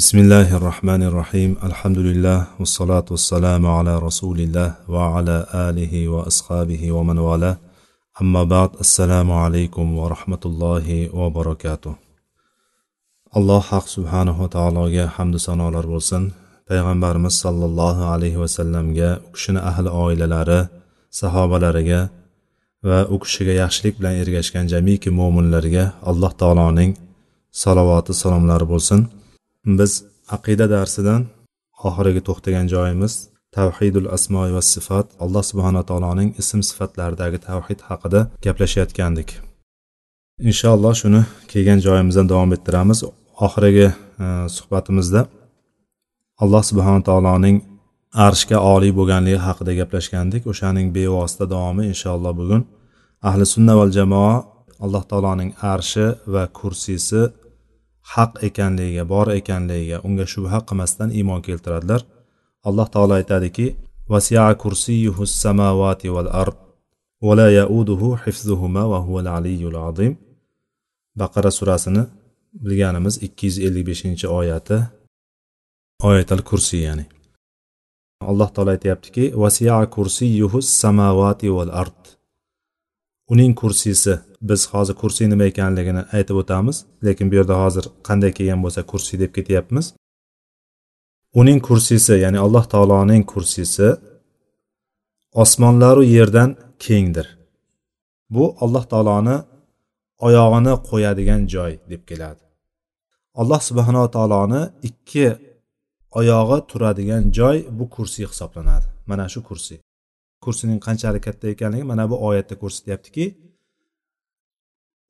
بسم الله الرحمن الرحيم الحمد لله والصلاة والسلام على رسول الله وعلى آله وأصحابه ومن والاه أما بعد السلام عليكم ورحمة الله وبركاته alloh haq subhanahu taologa hamdu sanolar bo'lsin payg'ambarimiz sollallohu alayhi vasallamga u kishini ahli oilalari sahobalariga va u kishiga yaxshilik bilan ergashgan jamiki mo'minlarga alloh taoloning salovati salomlari bo'lsin Biz aqida darsidan oxiriga to'xtagan joyimiz tavhidul asmoi va sifat alloh subhana taoloning ism sifatlaridagi tavhid haqida gaplashayotgandik. Inshaalloh shuni kelgan joyimizdan davom ettiramiz. Oxirgi e, suhbatimizda alloh subhana taoloning arshga oliy bo'lganligi haqida gaplashgandik. O'shaning bevosita davomi inshaalloh bugun ahli sunna val jamoa alloh taoloning arshi va kursiysi haq ekanligiga bor ekanligiga unga shubha qilmasdan iymon keltiradilar. Alloh taolo aytadiki vasia kursiyuhu samavati val ard vala yauduhu hifzuhuma va huval aliyyul azim. Baqara surasini bilganimiz ikki yuz ellik beshinchi oyati oyatal kursiy ya'ni. Alloh taolo aytyaptiki vasia kursiyuhu samavati val ard. Uning kursisi biz hozir kursiy nima ekanligini aytib o'tamiz lekin bu yerda hozir qanday kelgan bo'lsa kursiy deb ketyapmiz. Uning kursisi ya'ni alloh taoloning kursisi osmonlaru yerdan kengdir. Bu alloh taoloni oyog'ini qo'yadigan joy deb keladi. Alloh subhanava taoloni ikki oyog'i turadigan joy bu kursiy hisoblanadi. Mana shu kursiy. Kursining qanchalik katta ekanligi mana bu oyatda ko'rsatyaptiki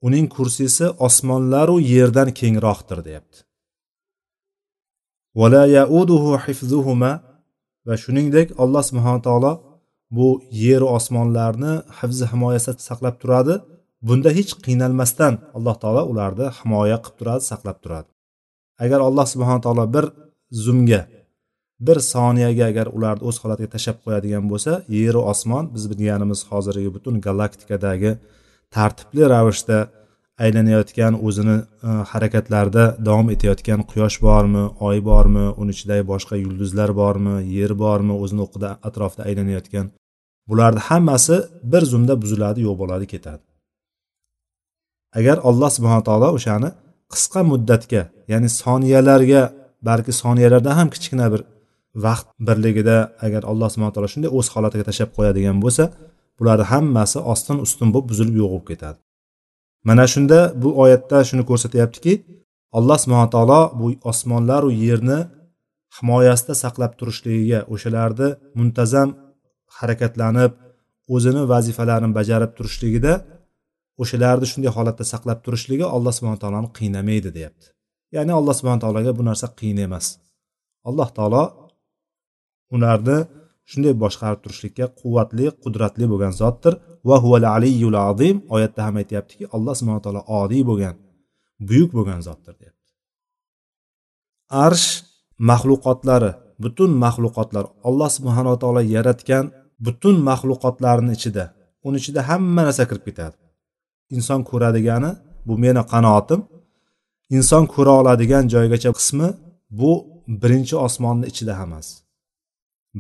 uning kursisi osmonlaru yerdan kengroqdir deyapti. Vala yauduhu hifzuhuma va shuningdek alloh subhana taolo bu yeru osmonlarni hifzi himoyasida saqlab turadi. Bunda hech qiynalmasdan alloh taolo ularni himoya qilib turadi saqlab turadi. Agar alloh subhana taolo bir zumga bir soniyaga agar ularni o'z holatiga tashlab qo'yadigan bo'lsa yeru osmon biz bilganimiz hozirgi butun galaktikadagi tartibli ravishda aylanayotgan o'zini e, harakatlarida davom etayotgan quyosh bormi oy bormi uni ichidagi boshqa yulduzlar bormi yer bormi o'zini o'qida atrofida aylanayotgan. Bularni hammasi bir zumda buziladi yo'q bo'ladi ketadi. Agar alloh subhana taolo o'shani qisqa muddatga ya'ni soniyalarga balki soniyalardan ham kichkina bir vaqt birligida agar alloh subhana taolo shunday o'z holatiga tashlab qo'yadigan bo'lsa bularni hammasi ostin ustun bo'lib buzilib yo'q bo'lib ketadi. Mana shunda bu oyatda shuni ko'rsatyaptiki alloh subhana taolo bu osmonlaru yerni himoyasida saqlab turishligiga o'shalarni muntazam harakatlanib o'zini vazifalarini bajarib turishligida o'shalarni shunday holatda saqlab turishligi alloh subhana taoloni qiynamaydi deyapti. Ya'ni alloh subhana taologa bu narsa qiyin emas. Alloh taolo ularni shunday boshqarib turishlikka quvvatli qudratli bo'lgan zotdir. Va huval aliyul azim oyatda ham aytyaptiki alloh subhana taolo odiy bo'lgan buyuk bo'lgan zotdir deyapti. Arsh maxluqotlari butun maxluqotlar alloh subhanava taolo yaratgan butun maxluqotlarni ichida uni ichida hamma narsa kirib ketadi. Inson ko'radigani bu meni qanoatim inson ko'ra oladigan joygacha qismi bu birinchi osmonni ichida ham emas.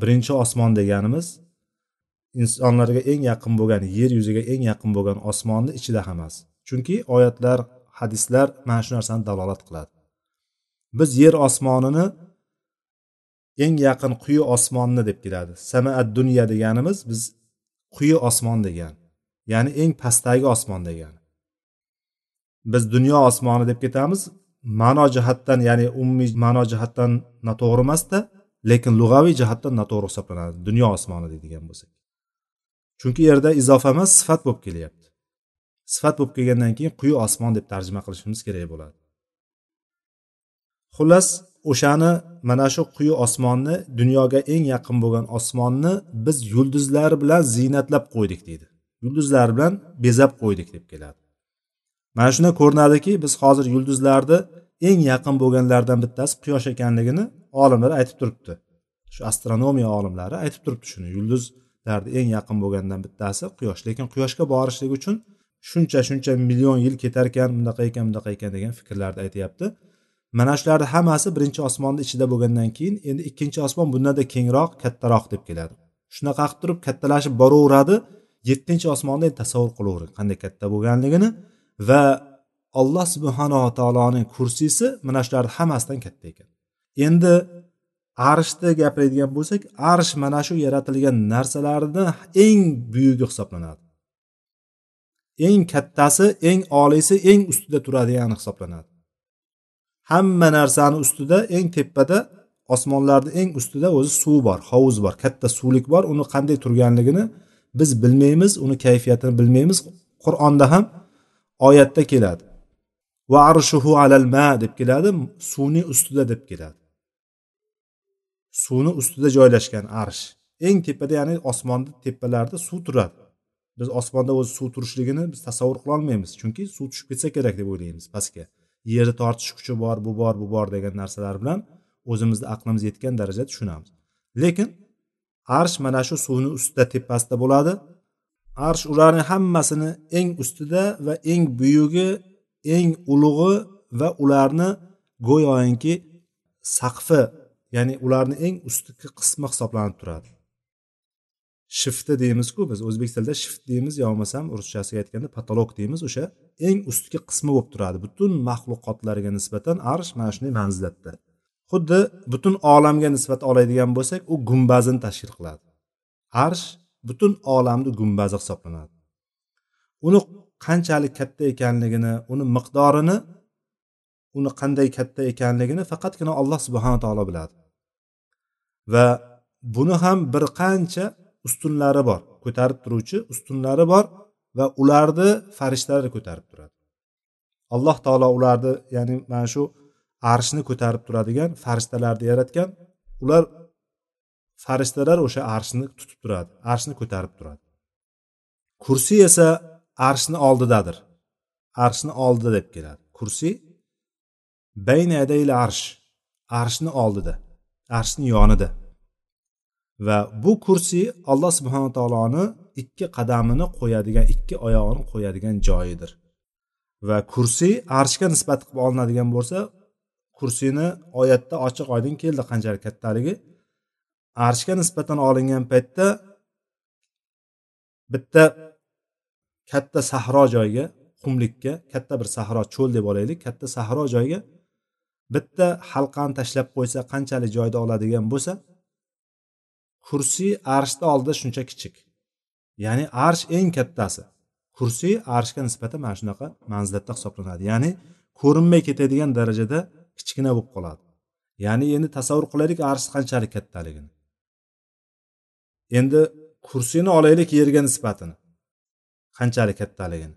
Birinchi osmon deganimiz insonlarga eng yaqin bo'lgan yer yuziga eng yaqin bo'lgan osmonni ichida ham emas. Chunki oyatlar hadislar mana shu narsani dalolat qiladi. Biz yer osmonini eng yaqin quyi osmonni deb keladi samaat dunya deganimiz biz quyi osmon degan ya'ni eng pastdagi osmon degani. Biz dunyo osmoni deb ketamiz ma'no jihatdan ya'ni umumiy ma'no jihatdan noto'g'ri emasda lekin lug'aviy jihatdan noto'g'ri hisoblanadi. Dunyo osmoni deydigan bo'lsak. Chunki yerda izofa emas sifat bo'lib kelyapti. Sifat bo'lib kelgandan keyin quyi osmon deb tarjima qilishimiz kerak bo'ladi. Xullas o'shani mana shu quyi osmonni dunyoga eng yaqin bo'lgan osmonni biz yulduzlar bilan ziynatlab qo'ydik deydi. Yulduzlar bilan bezab qo'ydik deb keladi. Mana shunda ko'rinadiki biz hozir yulduzlarni eng yaqin bo'lganlaridan bittasi quyosh ekanligini olimlar aytib turibdi. Shu astronomiya olimlari aytib turibdi shuni. Yulduzlarni eng yaqin bo'lgandan bittasi quyosh. Lekin quyoshga borishlik uchun shuncha shuncha million yil ketar ekan bunaqa ekan bunaqa ekan degan fikrlarni aytyapti. Mana shularni hammasi birinchi osmonni ichida bo'lgandan keyin endi ikkinchi osmon bundanda kengroq kattaroq deb keladi. Shunaqa qilib turib kattalashib boraveradi. Yettinchi osmonni tasavvur qilavering qanday katta bo'lganligini va alloh subhanava taoloning kursisi mana shularni hammasidan katta ekan. Endi arshni gapiradigan bo'lsak arsh mana shu yaratilgan narsalarni eng buyugi hisoblanadi. Eng kattasi eng oliysi eng ustida turadigani hisoblanadi. Hamma narsani ustida eng tepada osmonlarni eng ustida o'zi suv bor hovuz bor katta suvlik bor uni qanday turganligini biz bilmaymiz uni kayfiyatini bilmaymiz. Qur'onda ham oyatda keladi. Va arshuhu alal ma deb keladi suvni ustida deb keladi. Suvni ustida joylashgan arsh. Eng tepada ya'ni osmonni tepalarida suv turadi. Biz osmonda o'zi suv turishligini biz tasavvur qilolmaymiz chunki suv tushib ketsa kerak deb o'ylaymiz pastga. Yerni tortish kuchi bor bu bor bu bor degan narsalar bilan o'zimizni aqlimiz yetgan darajada tushunamiz. Lekin arsh mana shu suvni ustida tepasida bo'ladi. Arsh ularni hammasini eng ustida va eng buyugi eng ulug'i va ularni go'yoki saqfi ya'ni ularni eng ustki qismi hisoblanib turadi. Shifti deymizku biz o'zbek tilida shift deymiz yo bo'lmasam ruschasiga aytganda patolog deymiz o'sha eng ustki qismi bo'lib turadi. Butun maxluqotlarga nisbatan arsh mana shunday manzilatda. Xuddi butun olamga nisbat oladigan bo'lsak u gumbazini tashkil qiladi. Arsh butun olamni gumbazi hisoblanadi. Uni qanchalik katta ekanligini uni miqdorini uni qanday katta ekanligini faqatgina alloh subhanaa taolo biladi. Va buni ham bir qancha ustunlari bor. Ko'tarib turuvchi ustunlari bor va ularni farishtalar ko'tarib turadi. Alloh taolo ularni ya'ni mana shu arshni ko'tarib turadigan farishtalarni yaratgan ular farishtalar o'sha arshni tutib turadi arshni ko'tarib turadi. Kursiy esa arshni oldidadir. Arshni oldida deb keladi. Kursiy bayna arsh arshni oldida. Arshni yonida. Va bu kursiy alloh subhana taoloni ikki qadamini qo'yadigan ikki oyog'ini qo'yadigan joyidir. Va kursiy arshga nisbat qilib olinadigan bo'lsa kursiyni oyatda ochiq oydin keldi qanchalik kattaligi. Arshga nisbatan olingan paytda bitta katta sahro joyga qumlikka katta bir sahro cho'l deb olaylik katta sahro joyga bitta halqani tashlab qo'ysa qanchalik joyda oladigan bo'lsa kursiy arshni oldida shuncha kichik. Ya'ni arsh eng kattasi. Kursiy arshga nisbatan mana shunaqa manzilatda hisoblanadi. Ya'ni ko'rinmay ketadigan darajada kichkina bo'lib qoladi. Ya'ni endi tasavvur qilaylik arsh qanchalik kattaligini. Endi kursini olaylik yerga nisbatini. Qanchalik kattaligini.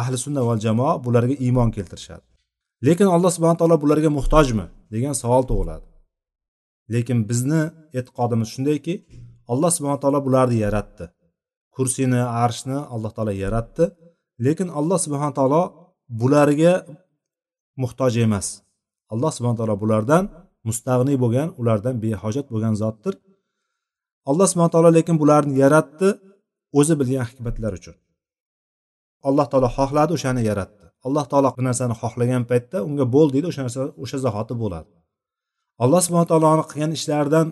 Ahli sunna va jamoa bularga iymon keltirishadi. Lekin alloh subhana taolo bularga muhtojmi? degan savol tug'iladi. Lekin bizni e'tiqodimiz shundayki alloh subhana taolo bularni yaratdi. Kursini arshni alloh taolo yaratdi. Lekin alloh subhana taolo bularga muhtoj emas. Alloh subhana taolo bulardan mustag'niy bo'lgan ulardan behojat bo'lgan zotdir. Alloh subhana taolo lekin bularni yaratdi o'zi bilgan hikmatlar uchun. Alloh taolo xohladi o'shani yaratdi. Alloh taolo bir narsani xohlagan paytda unga bo'l deydi o'sha narsa o'sha zahoti bo'ladi. Alloh subhana taoloni qilgan ishlaridan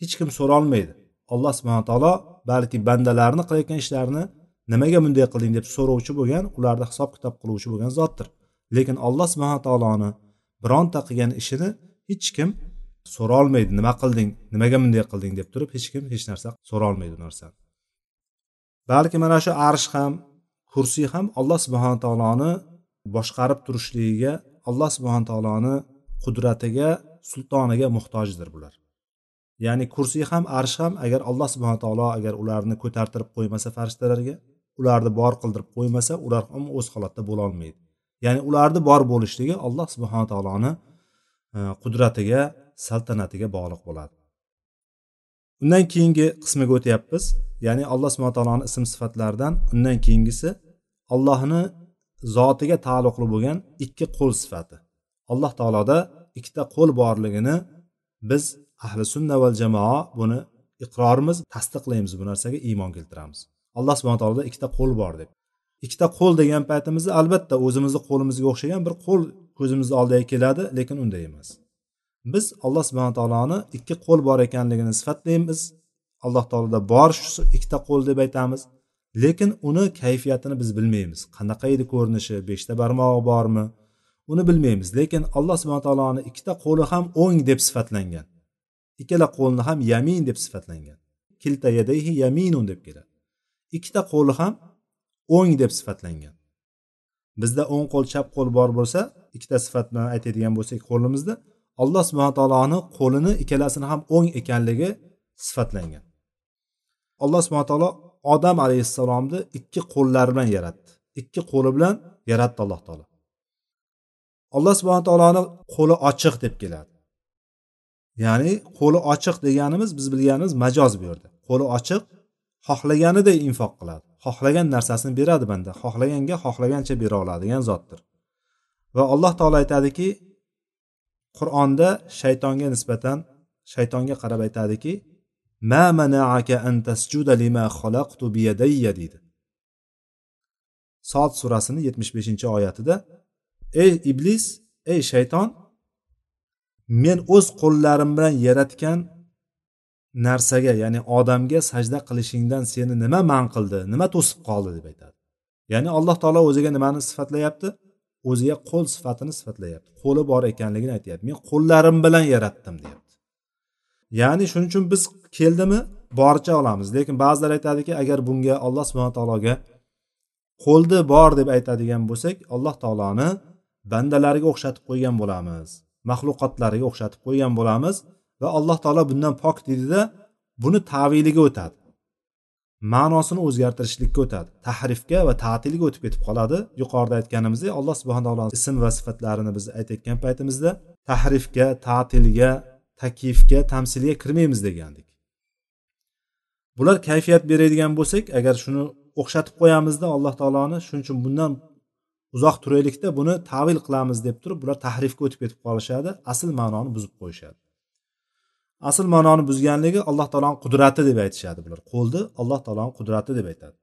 hech kim so'rolmaydi. Alloh subhana taolo balki bandalarni qilayotgan ishlarini nimaga bunday qilding deb so'rovchi bo'lgan ularni hisob kitob qiluvchi bo'lgan zotdir. Lekin alloh subhana taoloni bironta qilgan ishini hech kim so'rolmaydi. Nima qilding? Nimaga bunday qilding deb turib hech kim hech narsa so'rolmaydi u narsani. Balki mana shu arsh ham kursiy ham alloh subhana taoloni boshqarib turishligiga alloh subhana taoloni qudratiga sultoniga muhtojdir bular. Ya'ni kursiy ham arsh ham agar alloh subhana taolo agar ularni ko'tartirib qo'ymasa farishtalarga ularni bor qildirib qo'ymasa ular ham o'z holatda bo'lolmaydi ya'ni ularni bor bo'lishligi alloh subhana taoloni e, qudratiga saltanatiga bog'liq bo'ladi. Undan keyingi qismiga o'tyapmiz. Ya'ni alloh subhana taoloni ism sifatlaridan undan keyingisi allohni zotiga taalluqli bo'lgan ikki qo'l sifati. Alloh taoloda ikkita qo'l borligini biz ahli sunna val jamoa buni iqrorimiz tasdiqlaymiz bu narsaga iymon keltiramiz. Alloh subhana taoloda ikkita qo'l bor deb. Ikkita qo'l degan paytimizda albatta o'zimizni qo'limizga o'xshagan bir qo'l ko'zimizni oldiga keladi lekin unday emas. Biz alloh subhana taoloni ikki qo'l bor ekanligini sifatlaymiz. Alloh taoloda bor shu ikkita qo'l deb aytamiz. Lekin uni kayfiyatini biz bilmaymiz. Qanaqa edi ko'rinishi beshta barmog'i bormi uni bilmaymiz. Lekin alloh subhana taoloni ikkita qo'li ham o'ng deb sifatlangan. Ikkala qo'lni ham yamin deb sifatlangan. Kilta yadayhi yaminun deb keladi. Ikkita qo'li ham o'ng deb sifatlangan. Bizda o'ng qo'l chap qo'l bor bo'lsa ikkita sifat bilan aytadigan bo'lsak qo'limizda alloh subhana taoloni qo'lini ikkalasini ham o'ng ekanligi sifatlangan. Alloh subhana taolo odam alayhissalomni ikki qo'llari bilan yaratdi. Ikki qo'li bilan yaratdi alloh taolo. Alloh subhana taoloni qo'li ochiq deb keladi. Ya'ni qo'li ochiq deganimiz biz bilganimiz majoz bu yerda. Qo'li ochiq xohlaganiday infoq qiladi. Xohlagan narsasini beradi banda. Xohlaganga xohlagancha bera oladigan zotdir. Va alloh taolo aytadiki qur'onda shaytonga nisbatan shaytonga qarab aytadiki ma manaaka an tasjuda lima xalaqtu biyadayya deydi sod surasini yetmish beshinchi oyatida ey iblis ey shayton men o'z qo'llarim bilan yaratgan narsaga ya'ni odamga sajda qilishingdan seni nima man qildi nima to'sib qoldi deb aytadi. Ya'ni alloh taolo o'ziga nimani sifatlayapti? O'ziga qo'l sifatini sifatlayapti. Qo'li bor ekanligini aytyapti. Men qo'llarim bilan yaratdim deyapti. Ya'ni shuning uchun biz keldimi? Boricha olamiz. Lekin ba'zilar aytadiki agar bunga alloh subhana taologa qo'lni bor deb aytadigan bo'lsak alloh taoloni bandalariga o'xshatib qo'ygan bo'lamiz. Maxluqotlariga o'xshatib qo'ygan bo'lamiz va alloh taolo bundan pok deydida buni taviliga o'tadi. Ma'nosini o'zgartirishlikka o'tadi. Tahrifga va ta'tilga o'tib ketib qoladi. Yuqorida aytganimizdek alloh subhana taolo ism va sifatlarini biz aytayotgan paytimizda tahrifga ta'tilga taklifga tamsilga kirmaymiz degandik. Bular kayfiyat beradigan bo'lsak agar shuni o'xshatib qo'yamizda alloh taoloni shuning uchun bundan uzoq turaylikda buni tavil qilamiz deb turib bular tahrifga o'tib ketib qolishadi asl ma'noni buzib qo'yishadi. Asl ma'noni buzganligi alloh taoloni qudrati deb aytishadi bular. Qo'lni alloh taoloni qudrati deb aytadi.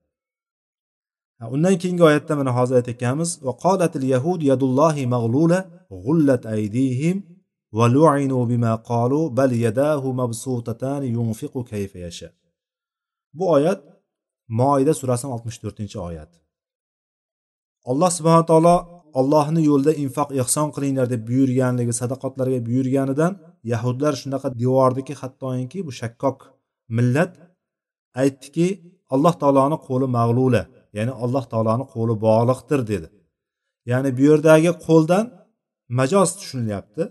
Undan keyingi oyatda mana hozir aytayotganimiz va qolatil yahud yadullohi mag'lula g'ullat aydihim va lu'inu bu oyat moida surasining oltmish to'rtinchi oyat alloh subhana taolo ollohni yo'lida infoq ehson qilinglar deb buyurganligi sadaqotlarga buyurganidan yahudlar shunaqa devordiki hattoki bu shakkok millat aytdiki alloh taoloni qo'li mag'lula ya'ni alloh taoloni qo'li bog'liqdir dedi. Ya'ni bu yerdagi qo'ldan majoz tushunilyapti.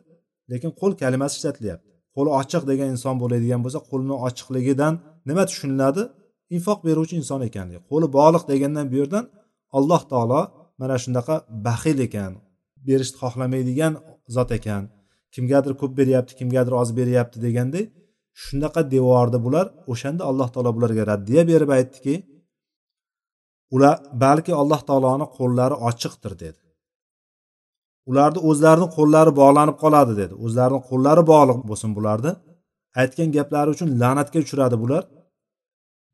Lekin qo'l kalimasi ishlatilyapti. Qo'li ochiq degan inson bo'ladigan bo'lsa qo'lini ochiqligidan nima tushuniladi? Infoq beruvchi inson ekanligi. Qo'li bog'liq degandan bu yerdan alloh taolo mana shunaqa baxil ekan berishni xohlamaydigan zot ekan. Kimgadir ko'p beryapti kimgadir oz beryapti deganday shunaqa devordi bular o'shanda alloh taolo bularga raddiya berib aytdiki ular balki alloh taoloni qo'llari ochiqdir dedi. Ularni o'zlarini qo'llari bog'lanib qoladi dedi. O'zlarini qo'llari bog'liq bo'lsin bularni. Aytgan gaplari uchun la'natga uchradi bular.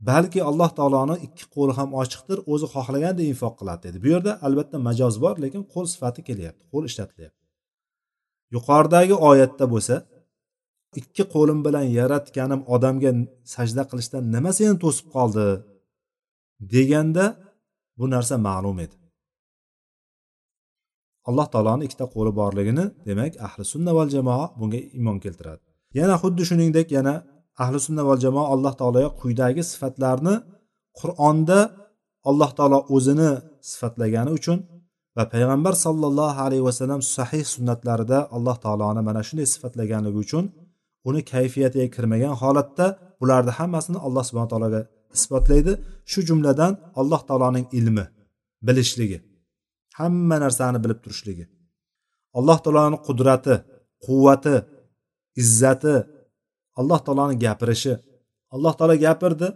Balki alloh taoloni ikki qo'li ham ochiqdir o'zi xohlaganda infoq qiladi dedi. Bu yerda albatta majoz bor lekin qo'l sifati kelyapti qo'l ishlatilyapti. Yuqoridagi oyatda bo'lsa ikki qo'lim bilan yaratganim odamga sajda qilishdan nima seni to'sib qoldi? deganda bu narsa ma'lum edi. Alloh taoloni ikkita qo'li borligini demak ahli sunna val jamoa bunga iymon keltiradi. Yana xuddi shuningdek yana ahli sunna val jamoa alloh taologa quyidagi sifatlarni qur'onda alloh taolo o'zini sifatlagani uchun va payg'ambar sollallohu alayhi vasallam sahih sunnatlarida alloh taoloni mana shunday sifatlaganligi uchun uni kayfiyatiga kirmagan holatda bularni hammasini alloh subhana taologa isbotlaydi. Shu jumladan alloh taoloning ilmi bilishligi. Hamma narsani bilib turishligi. Alloh taoloni qudrati quvvati izzati alloh taoloni gapirishi. Alloh taolo gapirdi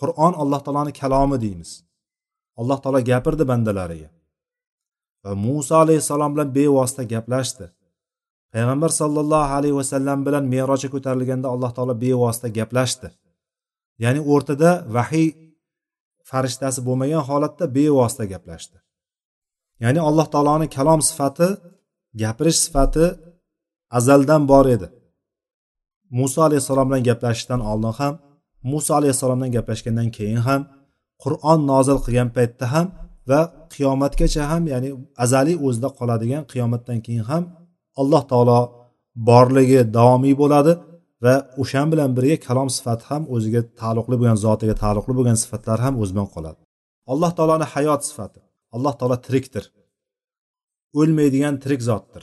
qur'on alloh taoloni kalomi deymiz. Alloh taolo gapirdi bandalariga. Va muso alayhissalom bilan bevosita gaplashdi. Payg'ambar sollallohu alayhi vasallam bilan merojga ko'tarilganda alloh taolo bevosita gaplashdi. Ya'ni o'rtada vahiy farishtasi bo'lmagan holatda bevosita gaplashdi. Ya'ni alloh taoloni kalom sifati gapirish sifati azaldan bor edi. Muso alayhissalom bilan gaplashishdan oldin ham muso alayhissalomdan gaplashgandan keyin ham qur'on nozil qilgan paytda ham va qiyomatgacha ham ya'ni azaliy o'zida qoladigan qiyomatdan keyin ham alloh taolo borligi davomiy bo'ladi va o'shan bilan birga kalom sifati ham o'ziga taalluqli bo'lgan zotiga taalluqli bo'lgan sifatlar ham o'zi bilan qoladi. Alloh taoloni hayot sifati. Alloh taolo tirikdir o'lmaydigan tirik zotdir.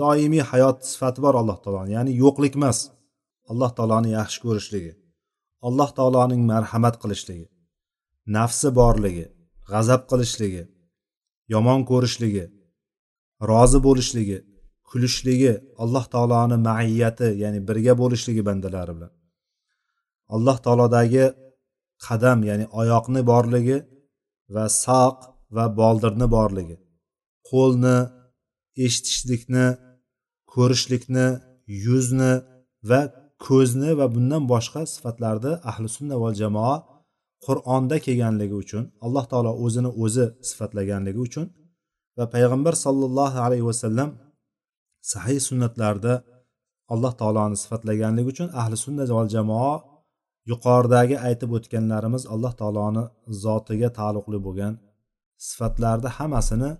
Doimiy hayot sifati bor alloh taoloni ya'ni yo'qlik emas. Alloh taoloni yaxshi ko'rishligi alloh taoloning marhamat qilishligi nafsi borligi g'azab qilishligi yomon ko'rishligi rozi bo'lishligi kulishligi alloh taoloni maiyati ya'ni birga bo'lishligi bandalari bilan. Alloh taolodagi qadam ya'ni oyoqni borligi va saq va boldirni borligi. Qo'lni eshitishlikni ko'rishlikni yuzni va ko'zni va bundan boshqa sifatlarni ahli sunna va jamoa qur'onda kelganligi uchun alloh taolo o'zini o'zi sifatlaganligi uchun va payg'ambar sollallohu alayhi vasallam sahiy sunnatlarda alloh taoloni sifatlaganligi uchun ahli sunna va jamoa yuqoridagi aytib o'tganlarimiz alloh taoloni zotiga taalluqli bo'lgan sifatlarni hammasini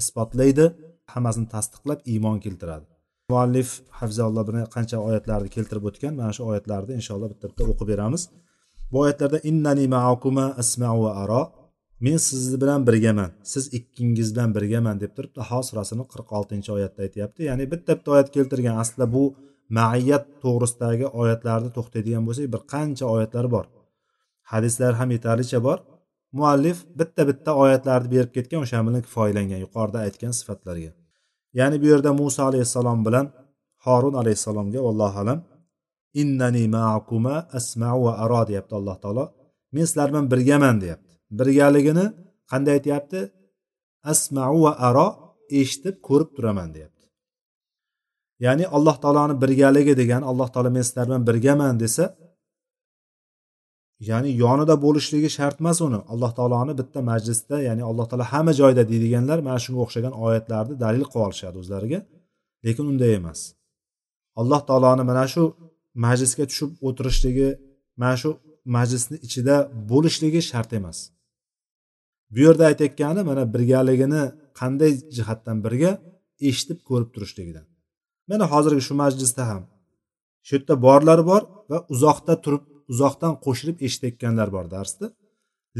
isbotlaydi hammasini tasdiqlab iymon keltiradi. Muallif hafzalloh bir qancha oyatlarni keltirib o'tgan mana shu oyatlarni inshaalloh bitta bitta o'qib beramiz. Bu oyatlarda innani maakuma asmau va aro men siz bilan birgaman siz ikkingiz bilan birgaman deb turib taho surasini qirq oltinchi oyatda aytyapti. Ya'ni bitta bitta oyat keltirgan. Aslida bu maiyat to'g'risidagi oyatlarni to'xtaydigan bo'lsak bir qancha oyatlar bor. Hadislar ham yetarlicha bor. Muallif bitta bitta oyatlarni berib ketgan o'sha bilan kifoyalangan yuqorida aytgan sifatlarga. Ya'ni bu yerda muso alayhissalom bilan horun alayhissalomga allohu alam innani maakuma asmau va aro deyapti alloh taolo. Men sizlar bilan birgaman deyapti. Birgaligini qanday aytyapti? Asmau va aro eshitib ko'rib turaman deyapti. Ya'ni alloh taoloni birgaligi degan alloh taolo men sizlar bilan birgaman desa ya'ni yonida bo'lishligi shart emas uni. Alloh taoloni bitta majlisda ya'ni alloh taolo hamma joyda deydiganlar mana shunga o'xshagan oyatlarni dalil qilib olishadi o'zlariga. Lekin unday emas. Alloh taoloni mana shu majlisga tushib o'tirishligi mana shu majlisni ichida bo'lishligi shart emas. Bu yerda aytayotgani mana birgaligini qanday jihatdan birga eshitib ko'rib turishligidan. Mana hozirgi shu majlisda ham shu yerda borlar bor va uzoqda turib uzoqdan qo'shilib eshitayotganlar bor darsni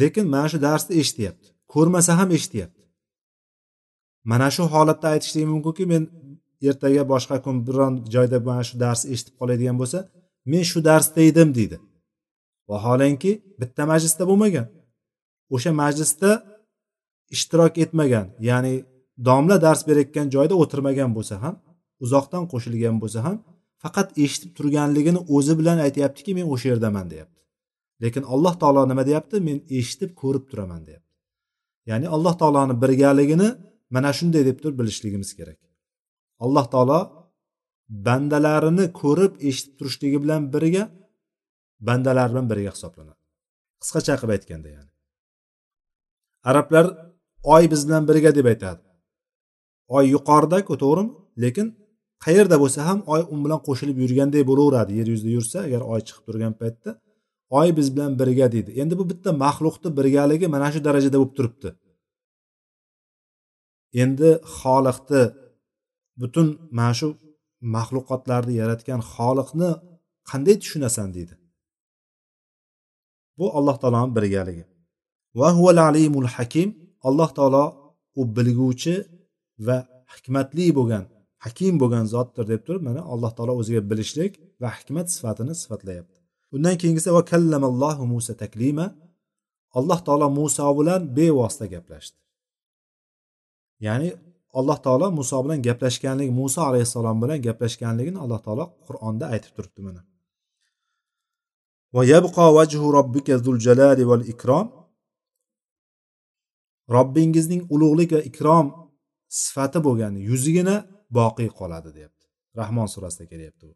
lekin mana shu darsni eshityapti. Ko'rmasa ham eshityapti. Mana shu holatda aytishligi mumkinki men ertaga boshqa kun biron joyda mana shu darsni eshitib qoladigan bo'lsa men shu darsda edim deydi. Vaholanki bitta majlisda bo'lmagan. O'sha majlisda ishtirok etmagan ya'ni domla dars berayotgan joyda o'tirmagan bo'lsa ham uzoqdan qo'shilgan bo'lsa ham faqat eshitib turganligini o'zi bilan aytyaptiki men o'sha yerdaman deyapti. Lekin alloh taolo nima deyapti? Men eshitib ko'rib turaman deyapti. Ya'ni alloh taoloni birgaligini mana shunday deb turib bilishligimiz kerak. Alloh taolo bandalarini ko'rib eshitib turishligi bilan birga bandalar bilan birga hisoblanadi. Qisqacha qilib aytganda ya'ni. Arablar oy biz bilan birga deb aytadi. Oy yuqoridaku to'g'rimi lekin qayerda bo'lsa ham oy u bilan qo'shilib yurganday bo'laveradi. Yer yuzida yursa agar oy chiqib turgan paytda oy biz bilan birga deydi. Endi bu bitta maxluqni birgaligi mana shu darajada bo'lib turibdi. Endi xoliqni butun mana shu maxluqotlarni yaratgan xoliqni qanday tushunasan deydi. Bu alloh taoloni birgaligi. Va huval alimul hakim alloh taolo u bilguvchi va hikmatli bo'lgan hakim bo'lgan zotdir deb turib mana alloh taolo o'ziga bilishlik va hikmat sifatini sifatlayapti. Undan keyingisi va kallamallohu musa taklima. Alloh taolo muso bilan bevosita gaplashdi. Ya'ni alloh taolo muso bilan gaplashganligi muso alayhissalom bilan gaplashganligini alloh taolo qur'onda aytib turibdi mana. Va yabqa vajhu robbika zul val ikrom. Robbingizning ulug'lik va ikrom sifati bo'lgan yuzigina boqiy qoladi deyapti. Rahmon surasida kelyapti u.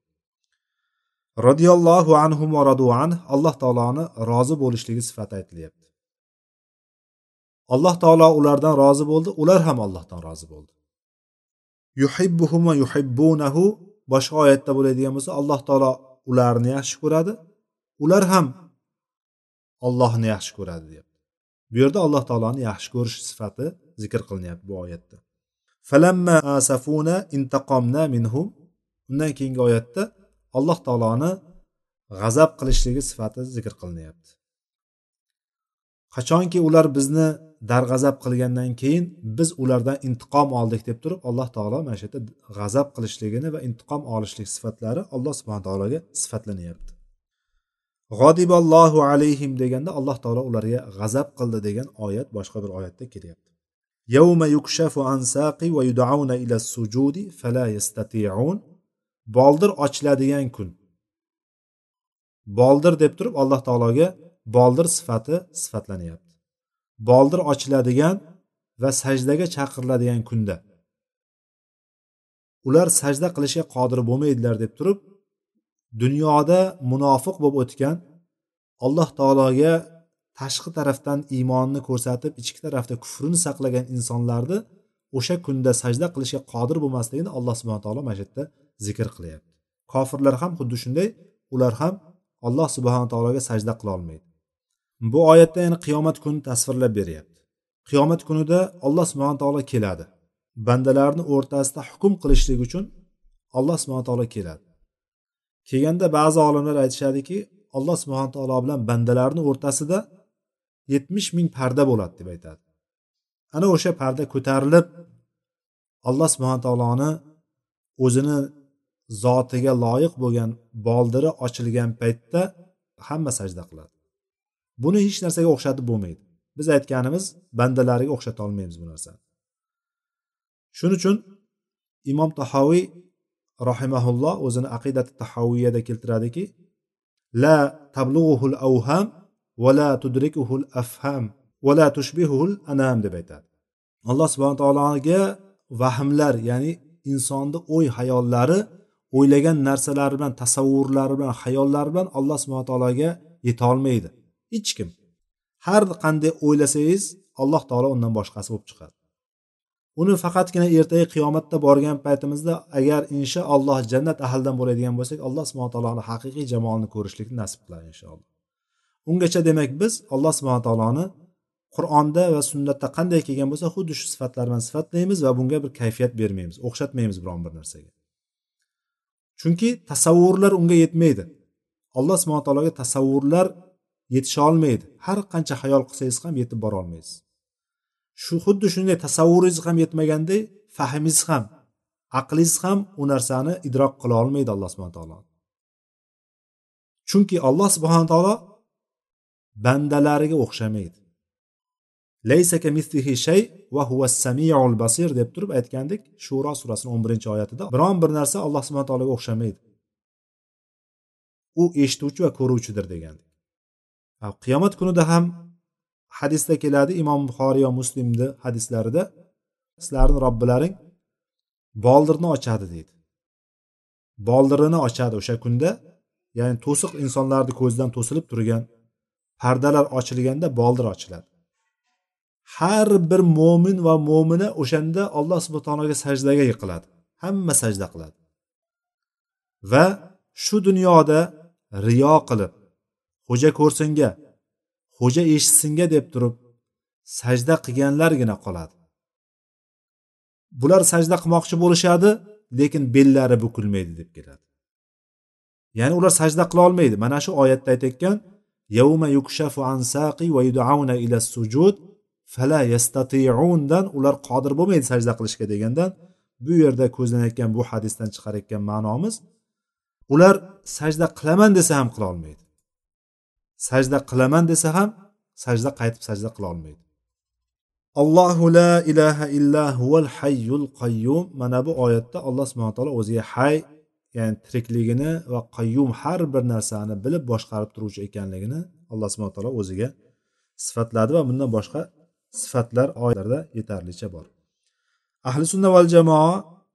Roziyallohu anhu va radu an alloh taoloni rozi bo'lishligi sifati aytilyapti. Alloh taolo ulardan rozi bo'ldi ular ham allohdan rozi bo'ldi. Yuhibbuhum va yuhibbunahu boshqa oyatda bo'ladigan bo'lsa alloh taolo ularni yaxshi ko'radi ular ham ollohni yaxshi ko'radi deyapti. Bu yerda alloh taoloni yaxshi ko'rish sifati zikr qilinyapti bu oyatda. Falamma asafuna intaqomna minhum. Undan keyingi oyatda alloh taoloni g'azab qilishligi sifati zikr qilinyapti. Qachonki ular bizni darg'azab qilgandan keyin biz ulardan intiqom oldik deb turib alloh taolo mana shu yerda g'azab qilishligini va intiqom olishlik sifatlari alloh subhana taologa sifatlanyapti. G'odiballohu alayhim deganda alloh taolo ularga g'azab qildi degan oyat boshqa bir oyatda kelyapti. Yawma yukshafu an saqi va yud'auna ila sujudi fala yastati'un boldir ochiladigan kun boldir deb turib alloh taologa boldir sifati sifatlanyapti boldir ochiladigan va sajdaga chaqiriladigan kunda ular sajda qilishga qodir bo'lmaydilar deb turib dunyoda munofiq bo'lib o'tgan alloh taologa tashqi tarafdan iymonni ko'rsatib ichki tarafda kufrini saqlagan insonlarni o'sha kunda sajda qilishga qodir bo'lmasligini alloh subhana taolo mana shu yerda zikr qilyapti. Kofirlar ham xuddi shunday ular ham alloh subhana taologa sajda qilolmaydi bu oyatda yana qiyomat kuni tasvirlab beryapti. Qiyomat kunida alloh subhana taolo keladi. Bandalarni o'rtasida hukm qilishlik uchun alloh subhana taolo keladi. Kelganda ba'zi olimlar aytishadiki alloh subhana taolo bilan bandalarni o'rtasida yetmish ming parda bo'ladi deb aytadi. Ana o'sha parda ko'tarilib alloh subhana taoloni o'zini zotiga loyiq bo'lgan boldiri ochilgan paytda hamma sajda qiladi. Buni hech narsaga o'xshatib bo'lmaydi. Biz aytganimiz bandalariga o'xshata olmaymiz bu narsani. Shuning uchun imom tahoviy rahimaulloh o'zini aqidati tahoviyada keltiradiki la tablug'uhul avham va tudrikuhul afham va tushbihuhul anam deb aytadi. Alloh subhana taologa vahmlar ya'ni insonni o'y hayollari o'ylagan narsalari bilan tasavvurlari bilan hayollari bilan alloh subhana taologa yetolmaydi. Hech kim. Har qanday o'ylasangiz alloh taolo undan boshqasi bo'lib chiqadi. Uni faqatgina ertaga qiyomatda borgan paytimizda agar inshaalloh jannat ahlidan bo'ladigan bo'lsak alloh subhana taoloni haqiqiy jamolini ko'rishlikni nasib qiladi inshaalloh ungacha demak biz alloh subhana taoloni qur'onda va sunnatda qanday kelgan bo'lsa xuddi shu sifatlar bilan sifatlaymiz va bunga bir kayfiyat bermaymiz o'xshatmaymiz biron bir narsaga. Chunki tasavvurlar unga yetmaydi. Alloh subhana taologa tasavvurlar yetisha olmaydi. Har qancha hayol qilsangiz ham yetib bora olmaysiz. Shu xuddi shunday tasavvuringiz ham yetmaganday fahmingiz ham aqlingiz ham u narsani idrok qila olmaydi alloh subhana taolo. Chunki alloh subhana taolo bandalariga o'xshamaydi. Laysaka mislihi shay va huva samiul basir deb turib aytgandik shuro surasini o'n birinchi oyatida biron bir narsa alloh subhana taologa o'xshamaydi. U eshituvchi va ko'ruvchidir degandik. Qiyomat kunida ham hadisda keladi imom buxoriy va muslimni hadislarida sizlarni robbilaring boldirni ochadi deydi. Boldirini ochadi o'sha kunda ya'ni to'siq insonlarni ko'zidan to'silib turgan pardalar ochilganda boldir ochiladi. Har bir mo'min va mo'mina o'shanda alloh subhana taologa sajdaga yiqiladi. Hamma sajda qiladi. Va shu dunyoda riyo qilib xo'ja ko'rsinga xo'ja eshitsinga deb turib sajda qilganlargina qoladi. Bular sajda qilmoqchi bo'lishadi lekin bellari bukilmaydi deb keladi. Ya'ni ular sajda qila olmaydi. Mana shu oyatda aytayotgan yavma yukshafu an saqi va yudauna ila sujud fala yastatiundan ular qodir bo'lmaydi sajda qilishga degandan. Bu yerda ko'zlanayotgan bu hadisdan chiqarayotgan ma'nomiz ular sajda qilaman desa ham qila olmaydi. Sajda qilaman desa ham sajda qaytib sajda qila olmaydi. Allohu la ilaha illa huval hayyul qayyum. Mana bu oyatda alloh subhana taolo o'ziga hay ya'ni tirikligini va qayyum har bir narsani bilib boshqarib turuvchi ekanligini alloh subhana taolo o'ziga sifatladi va bundan boshqa sifatlar oyatlarda yetarlicha bor. Ahli sunna val jamoa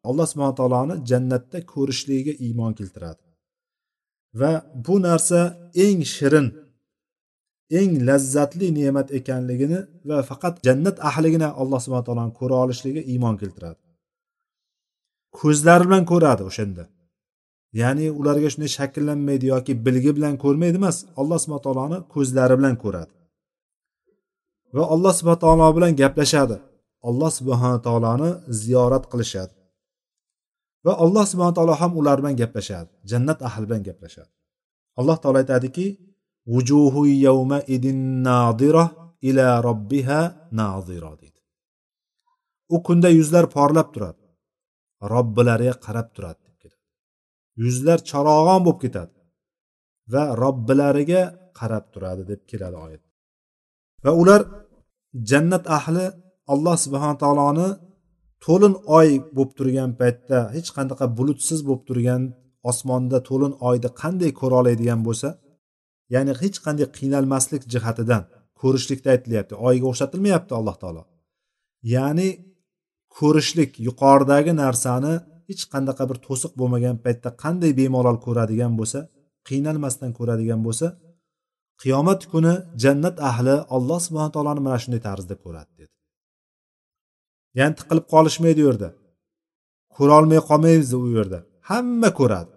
alloh subhana taoloni jannatda ko'rishligiga iymon keltiradi. Va bu narsa eng shirin eng lazzatli ne'mat ekanligini va faqat jannat ahligina alloh subhana taoloni ko'ra olishligiga iymon keltiradi. Ko'zlari bilan ko'radi o'shanda. Ya'ni ularga shunday shakllanmaydi yoki bilgi bilan ko'rmaydi emas alloh subhana taoloni ko'zlari bilan ko'radi. Va alloh subhana taolo bilan gaplashadi. Alloh subhana taoloni ziyorat qilishadi. Va alloh subhana taolo ham ular bilan gaplashadi jannat ahli bilan gaplashadi. Alloh taolo aytadiki vujuhu yawma idin nadira ila robbiha nazira deydi. U kunda yuzlar porlab turadi. Robbilariga qarab turadi. Yuzlar charog'on bo'lib ketadi va robbilariga qarab turadi deb keladi oyat. Va ular jannat ahli alloh subhana taoloni to'lin oy bo'lib turgan paytda hech qanaqa bulutsiz bo'lib turgan osmonda to'lin oyni qanday ko'ra oladigan bo'lsa ya'ni hech qanday qiynalmaslik jihatidan ko'rishlikda aytilyapti oyga o'xshatilmayapti alloh taolo. Ya'ni ko'rishlik yuqoridagi narsani hech qanaqa bir to'siq bo'lmagan paytda qanday bemalol ko'radigan bo'lsa qiynalmasdan ko'radigan bo'lsa qiyomat kuni jannat ahli alloh subhana taoloni mana shunday tarzda ko'radi dedi. Ya'ni tiqilib qolishmaydi u yerda ko'rolmay qolmaymiz u yerda. Hamma ko'radi.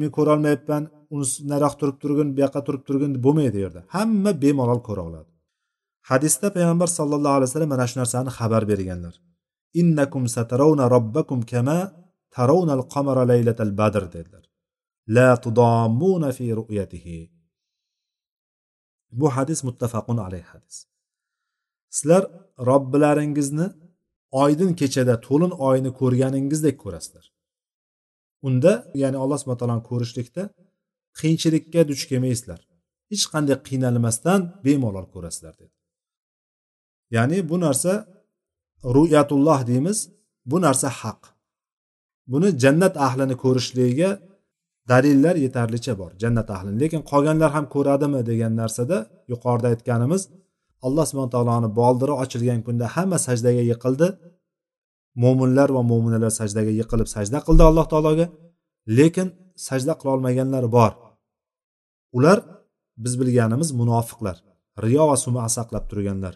Men ko'rolmayapman unisi nariyoq turib turgin bu yoqqa turib turgin bo'lmaydi u yerda. Hamma bemalol ko'ra oladi. Hadisda payg'ambar sallallohu alayhi vasallam mana shu narsani xabar berganlar. Innakum satarawna robbakum kama tarawna al-qamara laylatal badr dedilar. la tudammuna fi ru'yatihi bu hadis muttafaqun alayh hadis. Sizlar robbilaringizni oydin kechada to'lin oyni ko'rganingizdek ko'rasizlar. Unda ya'ni alloh subhana taoloni ko'rishlikda qiyinchilikka duch kelmaysizlar. Hech qanday qiynalmasdan bemalol ko'rasizlar dedi. Ya'ni bu narsa ru'yatulloh deymiz bu narsa haq. Buni jannat ahlini ko'rishligiga dalillar yetarlicha bor. Jannat ahlini. Lekin qolganlar ham ko'radimi degan narsada yuqorida aytganimiz alloh subhana taoloni boldiri ochilgan kunda hamma sajdaga yiqildi. Mo'minlar va mo'minalar sajdaga yiqilib sajda qildi alloh taologa. Lekin sajda qilolmaganlar bor. Ular biz bilganimiz munofiqlar. Riyo va suma saqlab turganlar.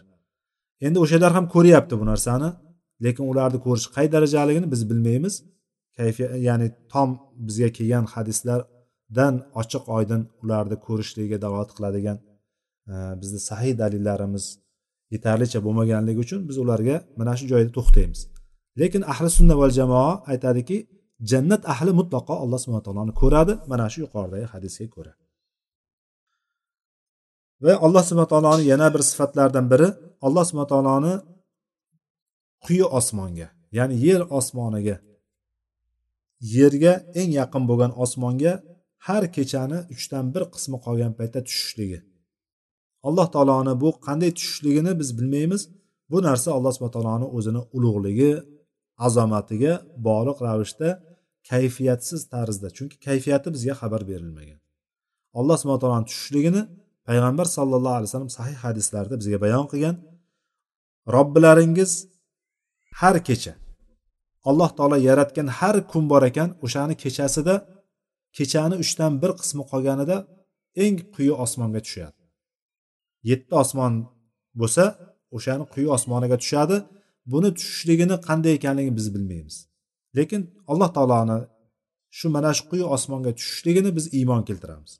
Endi o'shalar ham ko'ryapti bu narsani. Lekin ularni ko'rish qay darajaligini biz bilmaymiz. Kayfiyat ya'ni tom bizga kelgan hadislardan ochiq oydin ularni ko'rishligiga dalolat qiladigan e, bizni sahiy dalillarimiz yetarlicha bo'lmaganligi uchun biz ularga mana shu joyda to'xtaymiz. Lekin ahli sunna val jamoa aytadiki jannat ahli mutlaqo alloh subhana taoloni ko'radi mana shu yuqoridagi hadisga ko'ra. Va alloh subhana taoloni yana bir sifatlaridan biri alloh subhana taoloni quyi osmonga ya'ni yer osmoniga yerga eng yaqin bo'lgan osmonga har kechani uchdan bir qismi qolgan paytda tushishligi. Alloh taoloni bu qanday tushishligini biz bilmaymiz. Bu narsa alloh subhana taoloni o'zini ulug'ligi azomatiga bog'liq ravishda kayfiyatsiz tarzda chunki kayfiyati bizga xabar berilmagan. Alloh subhana taoloni tushishligini payg'ambar sallallohu alayhi vasallam sahih hadislarda bizga bayon qilgan. Robbilaringiz har kecha alloh taolo yaratgan har kun bor ekan o'shani kechasida kechani uchdan bir qismi qolganida eng quyi osmonga tushadi. Yetti osmon bo'lsa o'shani quyi osmoniga tushadi. Buni tushishligini qanday ekanligini biz bilmaymiz. Lekin alloh taoloni shu mana shu quyi osmonga tushishligini biz iymon keltiramiz.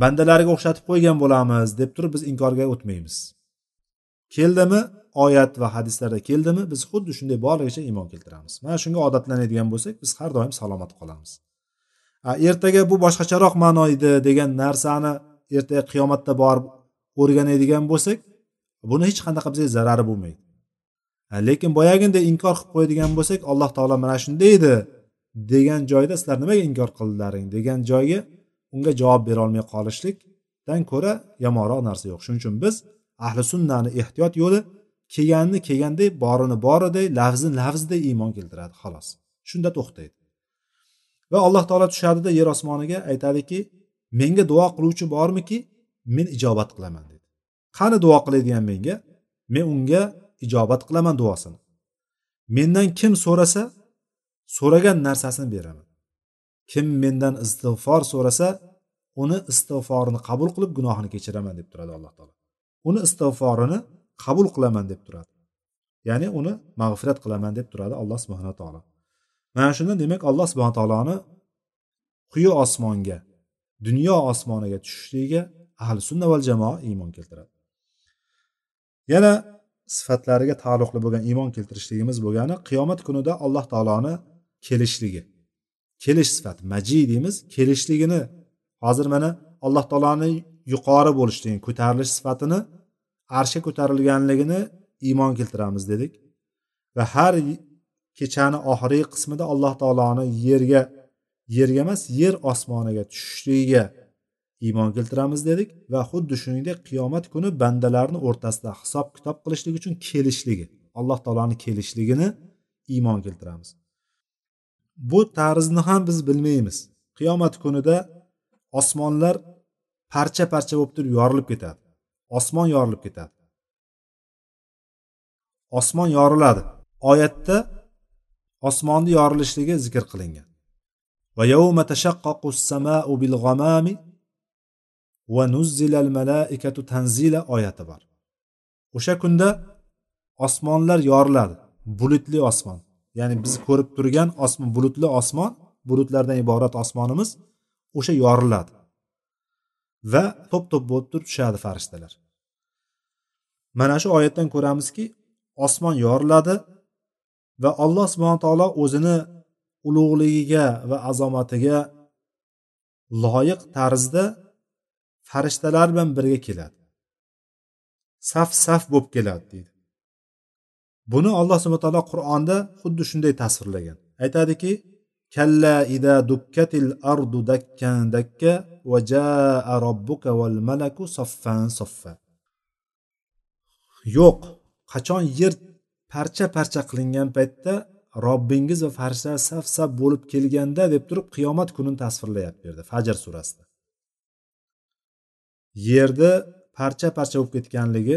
Bandalariga o'xshatib qo'ygan bo'lamiz deb turib biz inkorga o'tmaymiz. Keldimi? Oyat va hadislarda keldimi? Biz xuddi shunday borligicha iymon keltiramiz. Mana shunga odatlanadigan bo'lsak biz har doim salomat qolamiz. Ertaga bu boshqacharoq ma'no edi degan narsani ertaga qiyomatda borib o'rganadigan bo'lsak buni hech qanaqa bizga zarari bo'lmaydi. Lekin boyaginday inkor qilib qo'yadigan bo'lsak alloh taolo mana shunday edi degan joyda sizlar nimaga inkor qildilaring degan joyga unga javob berolmay qolishlikdan ko'ra yomonroq narsa yo'q. Shuning uchun biz ahli sunnani ehtiyot yo'li kelganini kelganday borini boriday lafzini lafziday iymon keltiradi xolos. Shunda to'xtaydi. Va alloh taolo tushadida yer osmoniga aytadiki menga duo qiluvchi bormiki men ijobat qilaman dedi. Qani duo qiladigan menga? Men unga ijobat qilaman duosini. Mendan kim so'rasa so'ragan narsasini beraman. Kim mendan istig'for so'rasa uni istig'forini qabul qilib gunohini kechiraman deb turadi alloh taolo. Uni istig'forini qabul qilaman deb turadi. Ya'ni uni mag'firat qilaman deb turadi alloh subhana taolo. Mana shunda demak alloh subhana taoloni quyi osmonga dunyo osmoniga tushishligiga ahli sunna val jamoa iymon keltiradi. Yana sifatlariga taalluqli bo'lgan iymon keltirishligimiz bo'lgani qiyomat kunida alloh taoloni kelishligi. Kelish sifati maji deymiz kelishligini hozir mana alloh taoloni yuqori bo'lishligi ko'tarilish sifatini arshga ko'tarilganligini iymon keltiramiz dedik. Va har kechani oxirgi qismida alloh taoloni yerga yerga emas yer osmoniga tushishligiga iymon keltiramiz dedik va xuddi shuningdek qiyomat kuni bandalarni o'rtasida hisob kitob qilishlik uchun kelishligi alloh taoloni kelishligini iymon keltiramiz. Bu tarzni ham biz bilmaymiz. Qiyomat kunida osmonlar parcha parcha bo'lib turib yorilib ketadi. Osmon yorilib ketadi. Osmon yoriladi. Oyatda osmonni yorilishligi zikr qilingan. Va yawma tashaqqaqu samau bil ghamami va nuzzilal malaikatu tanzila oyati bor. O'sha kunda osmonlar yoriladi. Bulutli osmon. Ya'ni biz ko'rib turgan osmon bulutli osmon bulutlardan iborat osmonimiz o'sha yoriladi. Va to'p to'p bo'lib turib tushadi farishtalar. Mana shu oyatdan ko'ramizki osmon yoriladi va alloh subhana taolo o'zini ulug'ligiga va azomatiga loyiq tarzda farishtalar bilan birga keladi. Saf saf bo'lib keladi deydi. Buni alloh subhana taolo qur'onda xuddi shunday tasvirlagan. Aytadiki kalla ida dukkatil الأرض دكا dakka va jaa robbuka صفا malaku yo'q qachon yer parcha parcha qilingan paytda robbingiz va farishtalar saf saf bo'lib kelganda deb turib qiyomat kunini tasvirlayapti bu yerda fajr surasida yerni parcha parcha bo'lib ketganligi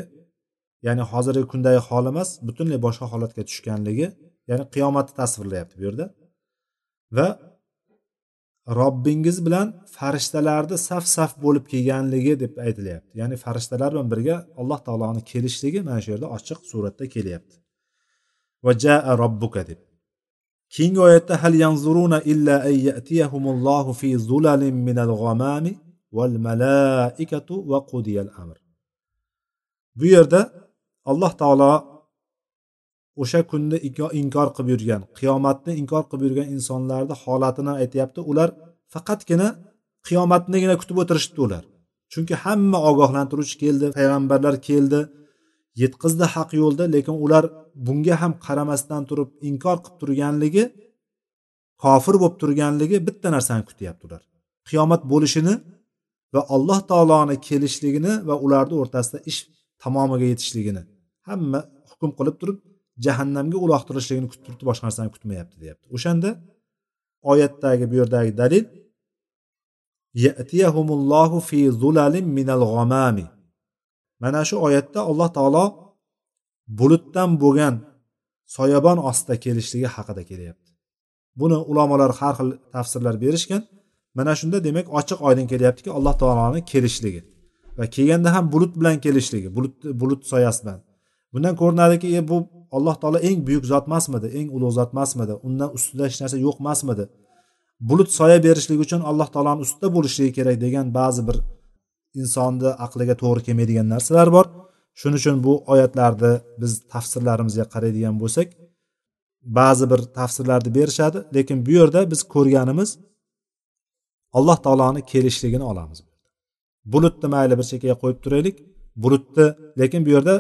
ya'ni hozirgi kundagi hol emas butunlay boshqa holatga tushganligi ya'ni qiyomatni tasvirlayapti bu yerda va robbingiz bilan farishtalarni saf saf bo'lib kelganligi deb aytilyapti. Ya'ni farishtalar bilan birga alloh taoloni kelishligi mana shu yerda ochiq suratda kelyapti. Va jaa robbuka deb. Keyingi oyatda hal yanzuruna illa an yatiyahumullohu fi zulalin minal g'amami val malaikatu va qudiyal amr. Bu yerda alloh taolo o'sha kunni inkor qilib yurgan qiyomatni inkor qilib yurgan insonlarni holatini aytyapti ular faqatgina qiyomatnigina kutib o'tirishibdi ular. Chunki hamma ogohlantiruvchi keldi payg'ambarlar keldi yetkazdi haq yo'lda lekin ular bunga ham qaramasdan turib inkor qilib turganligi kofir bo'lib turganligi bitta narsani kutyapti ular. Qiyomat bo'lishini va alloh taoloni kelishligini va ularni o'rtasida ish tamomiga yetishligini hamma hukm qilib turib jahannamga uloqtirishligini kutib turibdi boshqa narsani kutmayapti deyapti. O'shanda oyatdagi bu yerdagi dalil yatiyahumullohu fi zulalin minal g'amami mana shu oyatda alloh taolo bulutdan bo'lgan soyabon ostida kelishligi haqida kelyapti. Buni ulamolar har xil tafsirlar berishgan. Mana shunda demak ochiq oydin kelyaptiki alloh taoloni kelishligi va kelganda ham bulut bilan kelishligi bulut bulut soyasi bilan. Bundan ko'rinadiki e, bu alloh taolo eng buyuk zot emasmidi? Eng ulug' zot emasmidi? Undan ustida hech narsa yo'q emasmidi? Bulut soya berishligi uchun alloh taoloni ustida bo'lishligi kerak degan ba'zi bir insonni aqliga to'g'ri kelmaydigan narsalar bor. Shuning uchun bu oyatlarni biz tafsirlarimizga qaraydigan bo'lsak ba'zi bir tafsirlarni berishadi lekin bu yerda biz ko'rganimiz alloh taoloni kelishligini olamiz. Bulutni mayli bir chekkaga qo'yib turaylik bulutni lekin bu yerda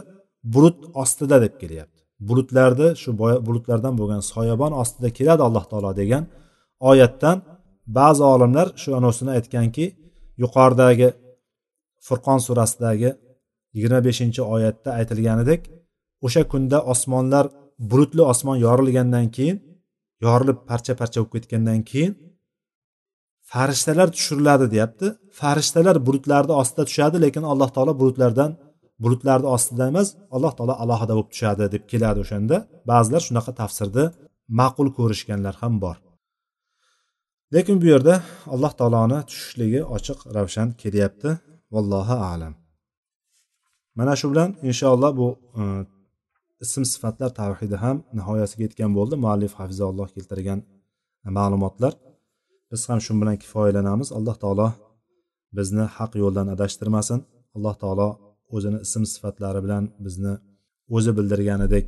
bulut ostida deb kelyapti. Bulutlarni shu bulutlardan bo'lgan soyabon ostida keladi alloh taolo degan oyatdan ba'zi olimlar shu anosini aytganki yuqoridagi furqon surasidagi yigirma beshinchi oyatda aytilganidek o'sha kunda osmonlar bulutli osmon yorilgandan keyin yorilib parcha parcha bo'lib ketgandan keyin farishtalar tushiriladi deyapti. Farishtalar bulutlarni ostida tushadi lekin alloh taolo bulutlardan bulutlarni ostida emas alloh taolo alohida bo'lib tushadi deb keladi o'shanda. Ba'zilar shunaqa tafsirni ma'qul ko'rishganlar ham bor. Lekin bu yerda alloh taoloni tushishligi ochiq ravshan kelyapti. Vallohu alam. Mana shu bilan inshaalloh bu e, ism sifatlar tavhidi ham nihoyasiga yetgan bo'ldi. Muallif hafizalloh keltirgan ma'lumotlar. Biz ham shu bilan kifoyalanamiz. Alloh taolo bizni haq yo'ldan adashtirmasin. Alloh taolo o'zini ism sifatlari bilan bizni o'zi bildirganidek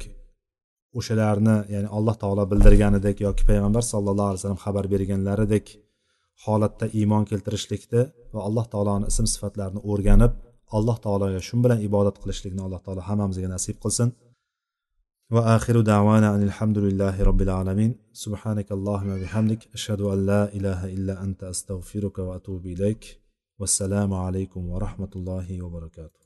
o'shalarni ya'ni alloh taolo bildirganidek yoki payg'ambar sallallohu alayhi vasallam xabar berganlaridek holatda iymon keltirishlikni va alloh taoloni ism sifatlarini o'rganib alloh taologa shu bilan ibodat qilishlikni alloh taolo hammamizga nasib qilsin. Va axiru davana alhamdulillahi robbil alamin. Subhanakallohumma bihamdik. Ashhadu an la ilaha illa anta astag'firuka va atubu ilayk. Vassalomu alaykum va rahmatullohi va barakatuh.